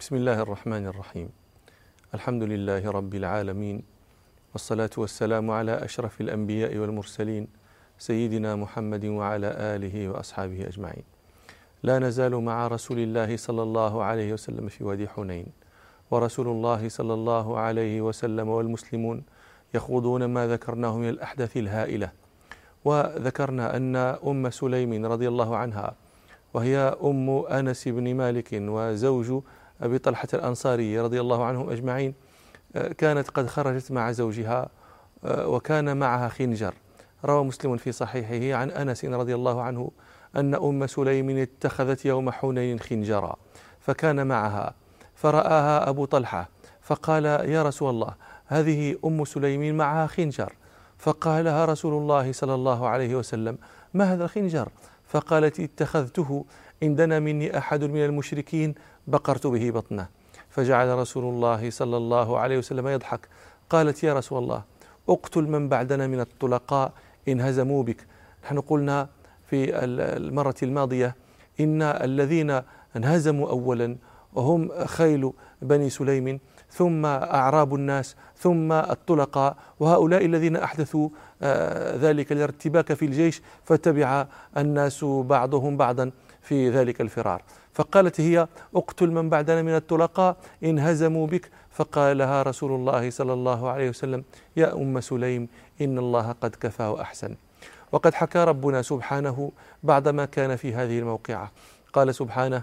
بسم الله الرحمن الرحيم. الحمد لله رب العالمين والصلاة والسلام على أشرف الأنبياء والمرسلين سيدنا محمد وعلى آله وأصحابه أجمعين. لا نزال مع رسول الله صلى الله عليه وسلم في وادي حنين ورسول الله صلى الله عليه وسلم والمسلمون يخوضون ما ذكرناه من الأحداث الهائلة. وذكرنا أن أم سليم رضي الله عنها وهي أم أنس بن مالك وزوج أبي طلحة الأنصاري رضي الله عنهم أجمعين كانت قد خرجت مع زوجها وكان معها خنجر. روى مسلم في صحيحه عن أنس رضي الله عنه أن أم سليم اتخذت يوم حنين خنجرا فكان معها. فرآها أبو طلحة فقال يا رسول الله هذه أم سليم معها خنجر. فقال لها رسول الله صلى الله عليه وسلم ما هذا الخنجر؟ فقالت اتخذته إن دنا مني أحد من المشركين بقرت به بطنه. فجعل رسول الله صلى الله عليه وسلم يضحك. قالت يا رسول الله اقتل من بعدنا من الطلقاء إن هزموا بك. نحن قلنا في المرة الماضية إن الذين انهزموا أولا وهم خيل بني سليم ثم أعراب الناس ثم الطلقاء وهؤلاء الذين أحدثوا آه، ذلك الارتباك في الجيش فتبع الناس بعضهم بعضا. في ذلك الفرار. فقالت هي أقتل من بعدنا من الطلقاء إن هزموا بك. فقال لها رسول الله صلى الله عليه وسلم يا أم سليم إن الله قد كفى وأحسن وقد حكى ربنا سبحانه بعدما كان في هذه الموقعة. قال سبحانه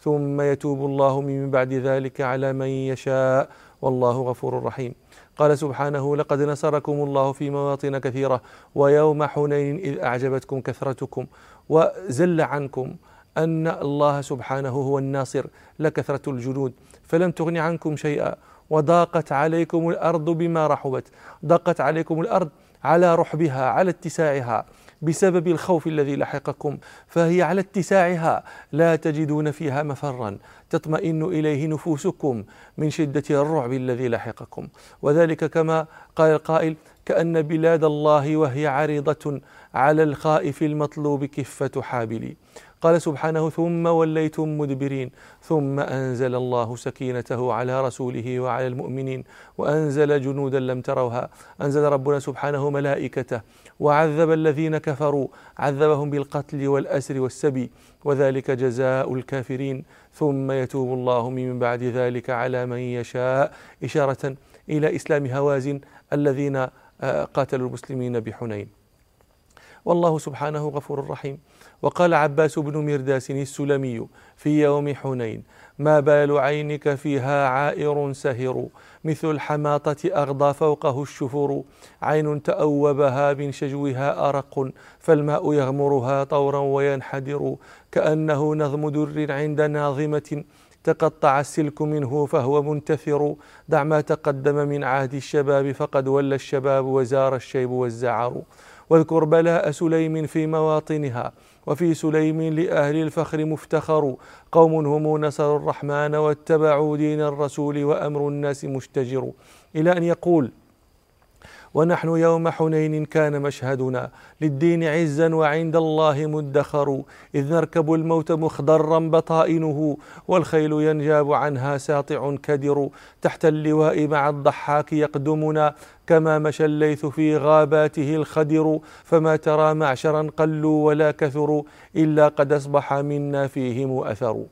ثم يتوب الله من بعد ذلك على من يشاء. والله غفور رحيم. قال سبحانه لقد نصركم الله في مواطن كثيرة ويوم حنين إذ أعجبتكم كثرتكم وزل عنكم أن الله سبحانه هو الناصر لكثرة الجنود فلم تغن عنكم شيئا وضاقت عليكم الأرض بما رحبت ضاقت عليكم الأرض على رحبها على اتساعها بسبب الخوف الذي لحقكم فهي على اتساعها. لا تجدون فيها مفرا. تطمئن إليه نفوسكم من شدة الرعب الذي لحقكم. وذلك كما قال القائل كأن بلاد الله وهي عريضة على الخائف المطلوب كفة حابلي قال سبحانه ثم وليتم مدبرين ثم أنزل الله سكينته على رسوله وعلى المؤمنين وأنزل جنودا لم تروها أنزل ربنا سبحانه ملائكته وعذب الذين كفروا عذبهم بالقتل والأسر والسبي وذلك جزاء الكافرين ثم يتوب الله من بعد ذلك على من يشاء. إشارة إلى إسلام هوازن الذين آه، قاتلوا المسلمين بحنين. والله سبحانه غفور رحيم. وقال عباس بن مرداس السلمي في يوم حنين ما بال عينك فيها عائر سهر مثل الحماطة أغضى فوقه الشفر عين تأوبها من شجوها أرق فالماء يغمرها طورا وينحدر كأنه نظم در عند ناظمة تقطع السلك منه فهو منتثر دع ما تقدم من عهد الشباب فقد ولى الشباب وزار الشيب والزعر. واذكر بلاء سليم في مواطنها وفي سليم لأهل الفخر مفتخر. قوم هم نصروا الرحمن واتبعوا دين الرسول وأمر الناس مشتجر. إلى أن يقول ونحن يوم حنين كان مشهدنا للدين عزا وعند الله مدخر إذ نركب الموت مخضرا بطائنه والخيل ينجاب عنها ساطع كدر تحت اللواء مع الضحاك يقدمنا كما مشى الليث في غاباته الخدر فما ترى معشرا قلوا ولا كثروا إلا قد أصبح منا فيهم أثر.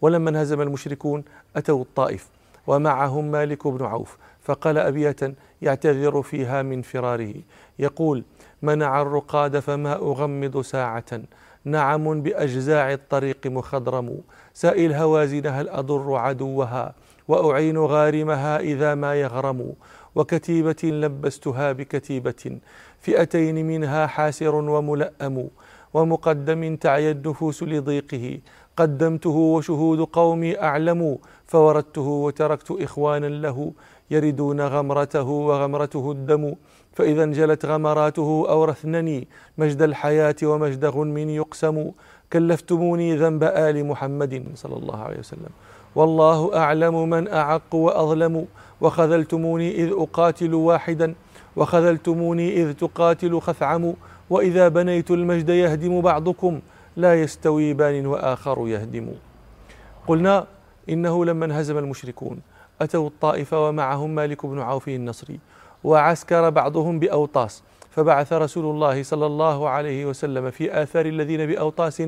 ولما انهزم المشركون أتوا الطائف ومعهم مالك بن عوف فقال أبية يعتذر فيها من فراره. يقول منع الرقاد فما أغمض ساعة. نعم بأجزاع الطريق مخضرم. سائل هوازن هل أضر عدوها؟ وأعين غارمها إذا ما يغرم. وكتيبة لبستها بكتيبة. فئتين منها حاسر وملأم. ومقدم تعيا النفوس لضيقه. قدمته وشهود قومي أعلم. فوردته وتركت إخوانا له. يردون غمرته وغمرته الدم. فإذا انجلت غمراته أورثنني مجد الحياة ومجد غنم يقسم. كلفتموني ذنب آل محمد صلى الله عليه وسلم. والله أعلم من أعق وأظلم. وخذلتموني إذ أقاتل واحدا. وخذلتموني إذ تقاتل خثعم. وإذا بنيت المجد يهدم بعضكم. لا يستوي بان وآخر يهدم. قلنا إنه لما انهزم المشركون. أتوا الطائف ومعهم مالك بن عوف النصري وعسكر بعضهم بأوطاس فبعث رسول الله صلى الله عليه وسلم في آثار الذين بأوطاس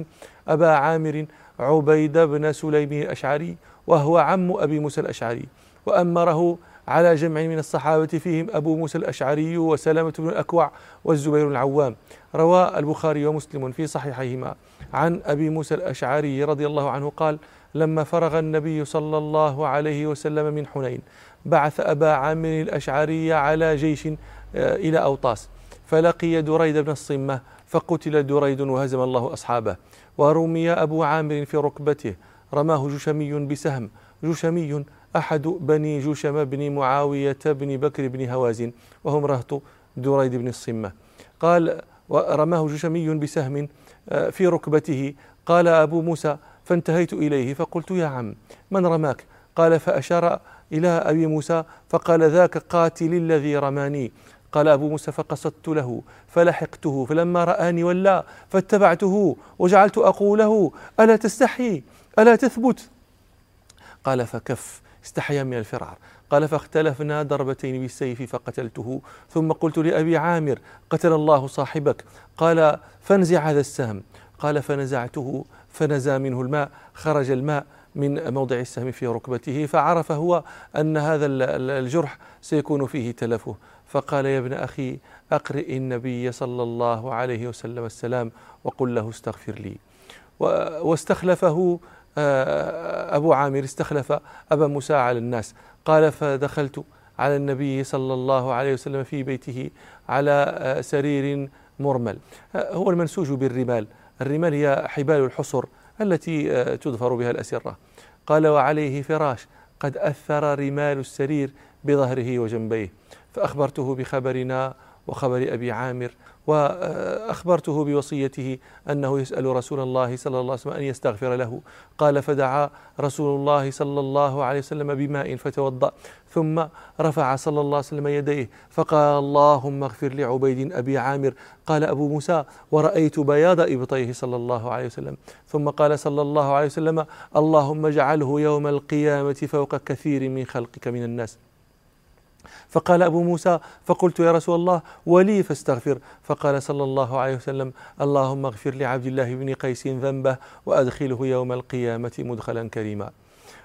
أبا عامر عبيد بن سليم الأشعري وهو عم أبي موسى الأشعري وأمره على جمع من الصحابة فيهم أبو موسى الأشعري وسلمة بن الأكوع والزبير العوام. روى البخاري ومسلم في صحيحيهما. عن أبي موسى الأشعري رضي الله عنه قال لما فرغ النبي صلى الله عليه وسلم من حنين بعث أبا عامر الأشعري على جيش آه، إلى أوطاس. فلقي دريد بن الصمة فقتل دريد وهزم الله أصحابه. ورمي أبو عامر في ركبته. رماه جشمي بسهم. جشمي أحد بني جشم بن معاوية بن بكر بن هوازن وهم رهط دريد بن الصمة. قال ورماه جشمي بسهم آه، في ركبته. قال أبو موسى فانتهيت إليه فقلت يا عم من رماك؟ قال فأشار إلى أبي موسى فقال ذاك قاتل الذي رماني. قال أبو موسى فقصدت له فلحقته فلما رآني ولا فاتبعته وجعلت أقول له ألا تستحي؟ ألا تثبت؟ قال فكف استحيا من الفرار. قال فاختلفنا ضربتين بالسيف فقتلته. ثم قلت لأبي عامر قتل الله صاحبك؟ قال فانزع هذا السهم. قال فنزعته فنزى منه الماء خرج الماء من موضع السهم في ركبته فعرف هو أن هذا الجرح سيكون فيه تلفه. فقال يا ابن أخي أقرئ النبي صلى الله عليه وسلم السلام وقل له استغفر لي. واستخلفه آه، أبو عامر استخلف أبا موسى على الناس. قال فدخلت على النبي صلى الله عليه وسلم في بيته على آه، سرير مرمل. آه، هو المنسوج بالرمال. الرمال هي حبال الحصر التي تظفر بها الأسرة. قال وعليه فراش قد أثر رمال السرير بظهره وجنبيه. فأخبرته بخبرنا وخبر أبي عامر وأخبرته بوصيته أنه يسأل رسول الله صلى الله عليه وسلم أن يستغفر له. قال فدعا رسول الله صلى الله عليه وسلم بماء فتوضأ ثم رفع صلى الله عليه وسلم يديه فقال اللهم اغفر لعبيد أبي عامر قال أبو موسى ورأيت بياض إبطيه صلى الله عليه وسلم ثم قال صلى الله عليه وسلم اللهم اجعله يوم القيامة فوق كثير من خلقك من الناس فقال أبو موسى فقلت يا رسول الله ولي فاستغفر. فقال صلى الله عليه وسلم اللهم اغفر لعبد الله بن قيس ذنبه وأدخله يوم القيامة مدخلا كريما.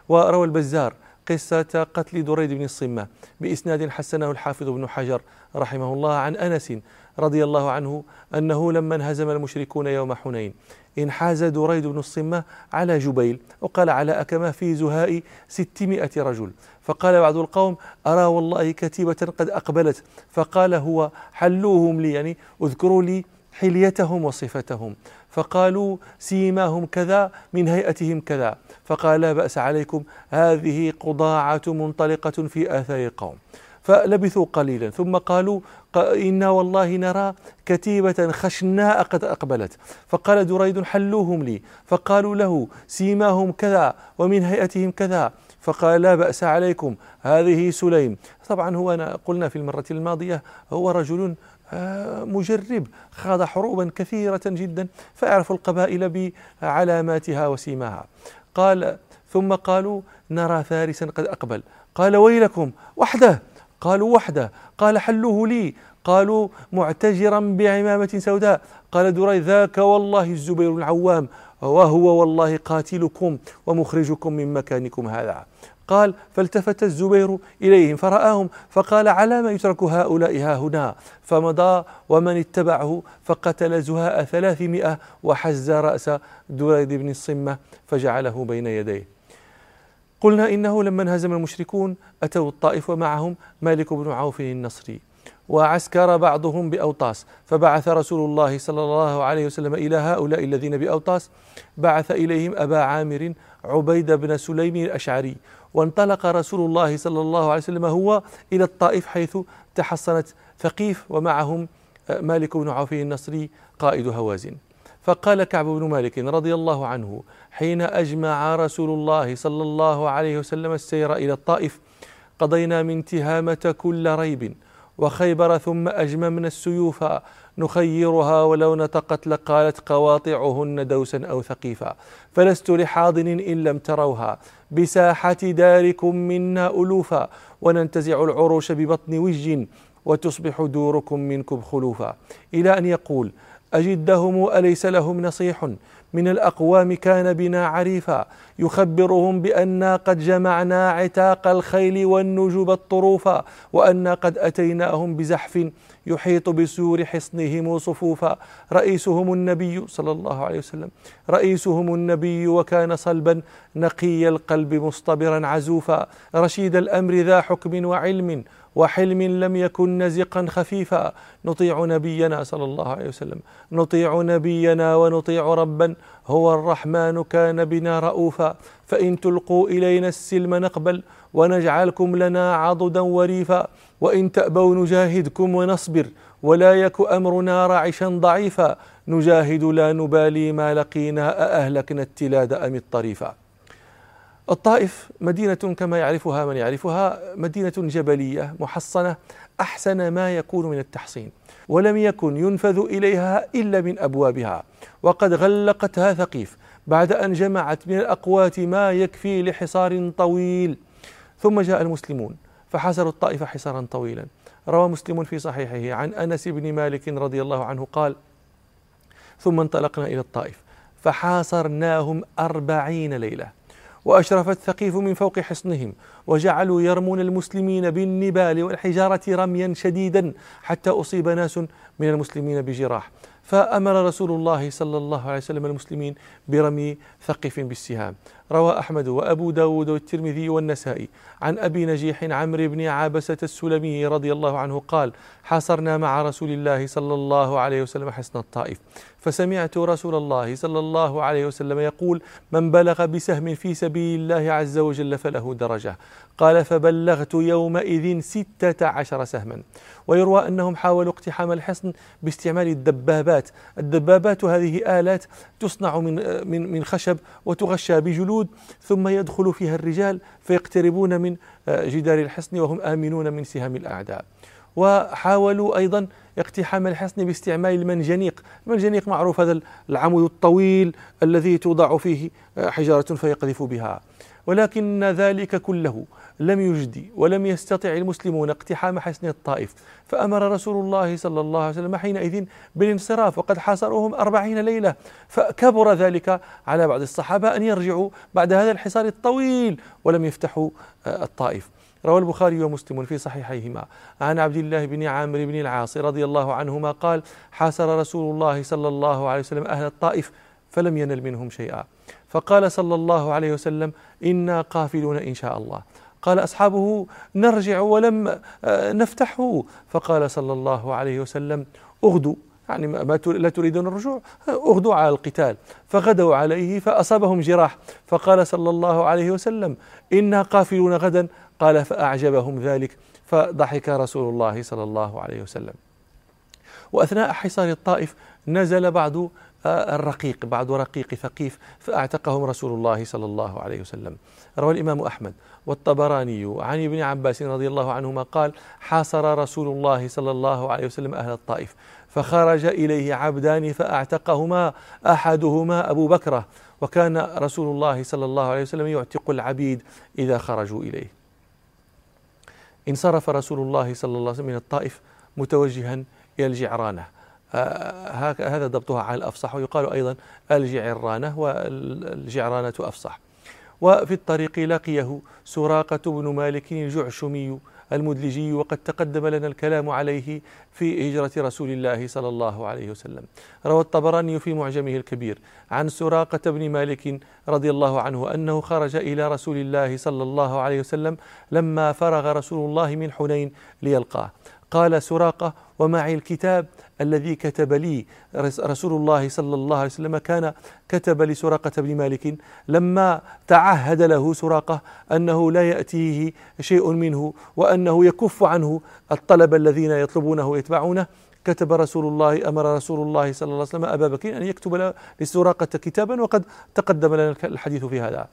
وروى البزار قصة قتل دريد بن الصمة بإسناد حسنه الحافظ بن حجر رحمه الله عن أنس رضي الله عنه أنه لما انهزم المشركون يوم حنين انحاز دريد بن الصمة على جبيل وقال على أكمه في زهاء ستمائة رجل. فقال بعض القوم أرى والله كتيبة قد أقبلت. فقال هو حلوهم لي يعني اذكروا لي حليتهم وصفتهم. فقالوا سيماهم كذا من هيئتهم كذا. فقال لا بأس عليكم هذه قضاعة منطلقة في آثار القوم. فلبثوا قليلا. ثم قالوا إنا والله نرى كتيبة خشناء قد أقبلت. فقال دريد حلوهم لي. فقالوا له سيماهم كذا ومن هيئتهم كذا. فقال لا بأس عليكم هذه سليم. طبعا هو أنا قلنا في المرة الماضية هو رجل آه، مجرب خاض حروبا كثيرة جدا فيعرف القبائل بعلاماتها وسيماها. قال ثم قالوا نرى فارسا قد أقبل. قال ويلكم وحده! قالوا وحده قال حلوة لي. قالوا معتجرا بعمامة سوداء. قال دري ذاك والله الزبير العوام. وهو والله قاتلكم ومخرجكم من مكانكم هذا. قال فالتفت الزبير إليهم فرآهم فقال على ما يترك هؤلاء ها هنا فمضى ومن اتبعه؟ فقتل زهاء ثلاثمائة وحز رأس دريد بن الصمة فجعله بين يديه. قلنا إنه لما انهزم المشركون أتوا الطائف ومعهم مالك بن عوف النصري وعسكر بعضهم بأوطاس. فبعث رسول الله صلى الله عليه وسلم إلى هؤلاء الذين بأوطاس. بعث إليهم أبا عامر عبيد بن سليم الأشعري. وانطلق رسول الله صلى الله عليه وسلم هو إلى الطائف حيث تحصنت ثقيف ومعهم مالك بن عوف النصري قائد هوازن. فقال كعب بن مالك رضي الله عنه حين أجمع رسول الله صلى الله عليه وسلم السير إلى الطائف قضينا من تهامة كل ريب وخيبر ثم أجممنا السيوف نخيرها ولو نطقت لقالت قواطعهن دوسا أو ثقيفا فلست لحاضن إن لم تروها بساحة داركم منا ألوفا وننتزع العروش ببطن وج وتصبح دوركم منكم خلوفا إلى أن يقول أجدهم أليس لهم نصيح؟ من الأقوام كان بنا عريفا. يخبرهم بأنا قد جمعنا عتاق الخيل والنجب الطروفا وأنا قد أتيناهم بزحف يحيط بسور حصنهم صفوفا. رئيسهم النبي صلى الله عليه وسلم. رئيسهم النبي وكان صلبا نقي القلب مصطبرا عزوفا. رشيد الأمر ذا حكم وعلم. وحلم لم يكن نزقا خفيفا. نطيع نبينا صلى الله عليه وسلم. نطيع نبينا ونطيع ربا. هو الرحمن كان بنا رؤوفا. فإن تلقوا إلينا السلم نقبل. ونجعلكم لنا عضدا وريفا. وإن تأبوا نجاهدكم ونصبر. ولا يك أمرنا رعشا ضعيفا. نجاهد لا نبالي ما لقينا. أأهلكنا التلاد أم الطريفا. الطائف مدينة كما يعرفها من يعرفها مدينة جبلية محصنة أحسن ما يكون من التحصين ولم يكن ينفذ إليها إلا من أبوابها وقد غلقتها ثقيف بعد أن جمعت من الأقوات ما يكفي لحصار طويل. ثم جاء المسلمون فحاصروا الطائف حصارا طويلا. روى مسلم في صحيحه عن أنس بن مالك رضي الله عنه قال ثم انطلقنا إلى الطائف فحاصرناهم أربعين ليلة. وأشرفت ثقيف من فوق حصنهم وجعلوا يرمون المسلمين بالنبال والحجارة رميا شديدا حتى أصيب ناس من المسلمين بجراح. فأمر رسول الله صلى الله عليه وسلم المسلمين برمي ثقف بالسهام. روى أحمد وأبو داود والترمذي والنسائي. عن أبي نجيح عمرو بن عابسة السلمي رضي الله عنه قال حاصرنا مع رسول الله صلى الله عليه وسلم حصن الطائف. فسمعت رسول الله صلى الله عليه وسلم يقول من بلغ بسهم في سبيل الله عز وجل فله درجة. قال فبلغت يومئذ ستة عشر سهما. ويروى أنهم حاولوا اقتحام الحصن باستعمال الدبابات. الدبابات هذه آلات تصنع من, من, من خشب وتغشى بجلود ثم يدخل فيها الرجال فيقتربون من جدار الحصن وهم آمنون من سهام الأعداء. وحاولوا أيضا اقتحام الحصن باستعمال المنجنيق. المنجنيق معروف هذا العمود الطويل الذي توضع فيه حجارة فيقذف بها. ولكن ذلك كله لم يجدي ولم يستطع المسلمون اقتحام حصن الطائف. فأمر رسول الله صلى الله عليه وسلم حينئذ بالانصراف وقد حاصروهم أربعين ليلة. فكبر ذلك على بعض الصحابة أن يرجعوا بعد هذا الحصار الطويل ولم يفتحوا الطائف. روى البخاري ومسلم في صحيحيهما. عن عبد الله بن عامر بن العاص رضي الله عنهما قال حاصر رسول الله صلى الله عليه وسلم أهل الطائف فلم ينل منهم شيئا. فقال صلى الله عليه وسلم إنا قافلون إن شاء الله. قال أصحابه نرجع ولم آه، نفتحه. فقال صلى الله عليه وسلم اغدوا يعني ما لا تريدون الرجوع اغدوا على القتال. فغدوا عليه فأصابهم جراح. فقال صلى الله عليه وسلم إنا قافلون غدا. قال فأعجبهم ذلك. فضحك رسول الله صلى الله عليه وسلم. وأثناء حصار الطائف نزل بعض آه، الرقيق بعض رقيق ثقيف فأعتقهم رسول الله صلى الله عليه وسلم. روى الإمام أحمد والطبراني عن ابن عباس رضي الله عنهما قال حاصر رسول الله صلى الله عليه وسلم أهل الطائف فخرج إليه عبدان فأعتقهما أحدهما أبو بكرة وكان رسول الله صلى الله عليه وسلم يعتق العبيد إذا خرجوا إليه. انصرف رسول الله صلى الله عليه وسلم من الطائف متوجها إلى الجعرانة. هذا ضبطها على الأفصح ويقال أيضا الجعرانة والجعرانة أفصح. وفي الطريق لقيه سراقة بن مالك الجعشمي المدلجي وقد تقدم لنا الكلام عليه في هجرة رسول الله صلى الله عليه وسلم. روى الطبراني في معجمه الكبير عن سراقة بن مالك رضي الله عنه أنه خرج إلى رسول الله صلى الله عليه وسلم لما فرغ رسول الله من حنين ليلقاه. قال سراقة ومعي الكتاب الذي كتب لي رسول الله صلى الله عليه وسلم كان كتب لسراقة بن مالك. لما تعهد له سراقة أنه لا يأتيه شيء منه وأنه يكف عنه الطلب الذين يطلبونه ويتبعونه كتب رسول الله أمر رسول الله صلى الله عليه وسلم أبا بكر أن يكتب لسراقة كتابا وقد تقدم لنا الحديث في هذا.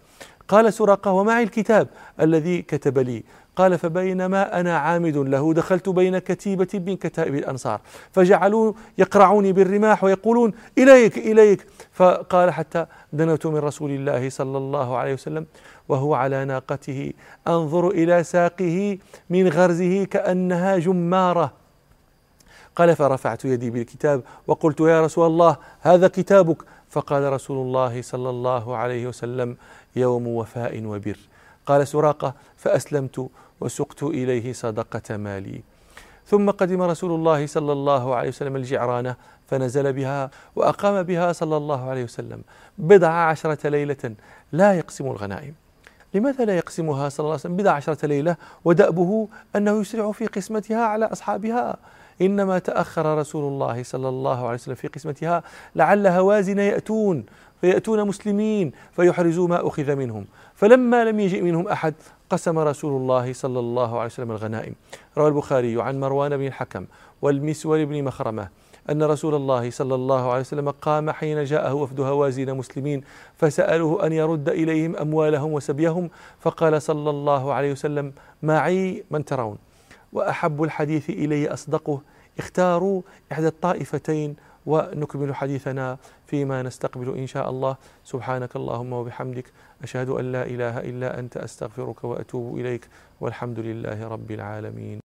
قال سراقة ومعي الكتاب الذي كتب لي. قال فبينما أنا عامد له دخلت بين كتيبة من كتائب الأنصار فجعلوا يقرعوني بالرماح ويقولون إليك إليك. فقال حتى دنوت من رسول الله صلى الله عليه وسلم وهو على ناقته أنظر إلى ساقه من غرزه كأنها جمارة. قال فرفعت يدي بالكتاب وقلت يا رسول الله هذا كتابك؟ فقال رسول الله صلى الله عليه وسلم يوم وفاء وبر. قال سراقة فأسلمت وسقت إليه صدقة مالي. ثم قدم رسول الله صلى الله عليه وسلم الجعرانة فنزل بها وأقام بها صلى الله عليه وسلم. بضع عشرة ليلة لا يقسم الغنائم. لماذا لا يقسمها صلى الله عليه وسلم؟ بضع عشرة ليلة ودأبه أنه يسرع في قسمتها على أصحابها. إنما تأخر رسول الله صلى الله عليه وسلم في قسمتها لعل هوازن يأتون فيأتون مسلمين فيحرزوا ما أخذ منهم. فلما لم يجئ منهم أحد قسم رسول الله صلى الله عليه وسلم الغنائم. روى البخاري عن مروان بن الحكم والمسور بن مخرمة أن رسول الله صلى الله عليه وسلم قام حين جاءه وفد هوازن مسلمين فسألوه أن يرد إليهم أموالهم وسبيهم فقال صلى الله عليه وسلم معي من ترون. وأحب الحديث إلي أصدقه. اختاروا إحدى الطائفتين ونكمل حديثنا فيما نستقبل إن شاء الله. سبحانك اللهم وبحمدك. أشهد أن لا إله إلا أنت أستغفرك وأتوب إليك. والحمد لله رب العالمين.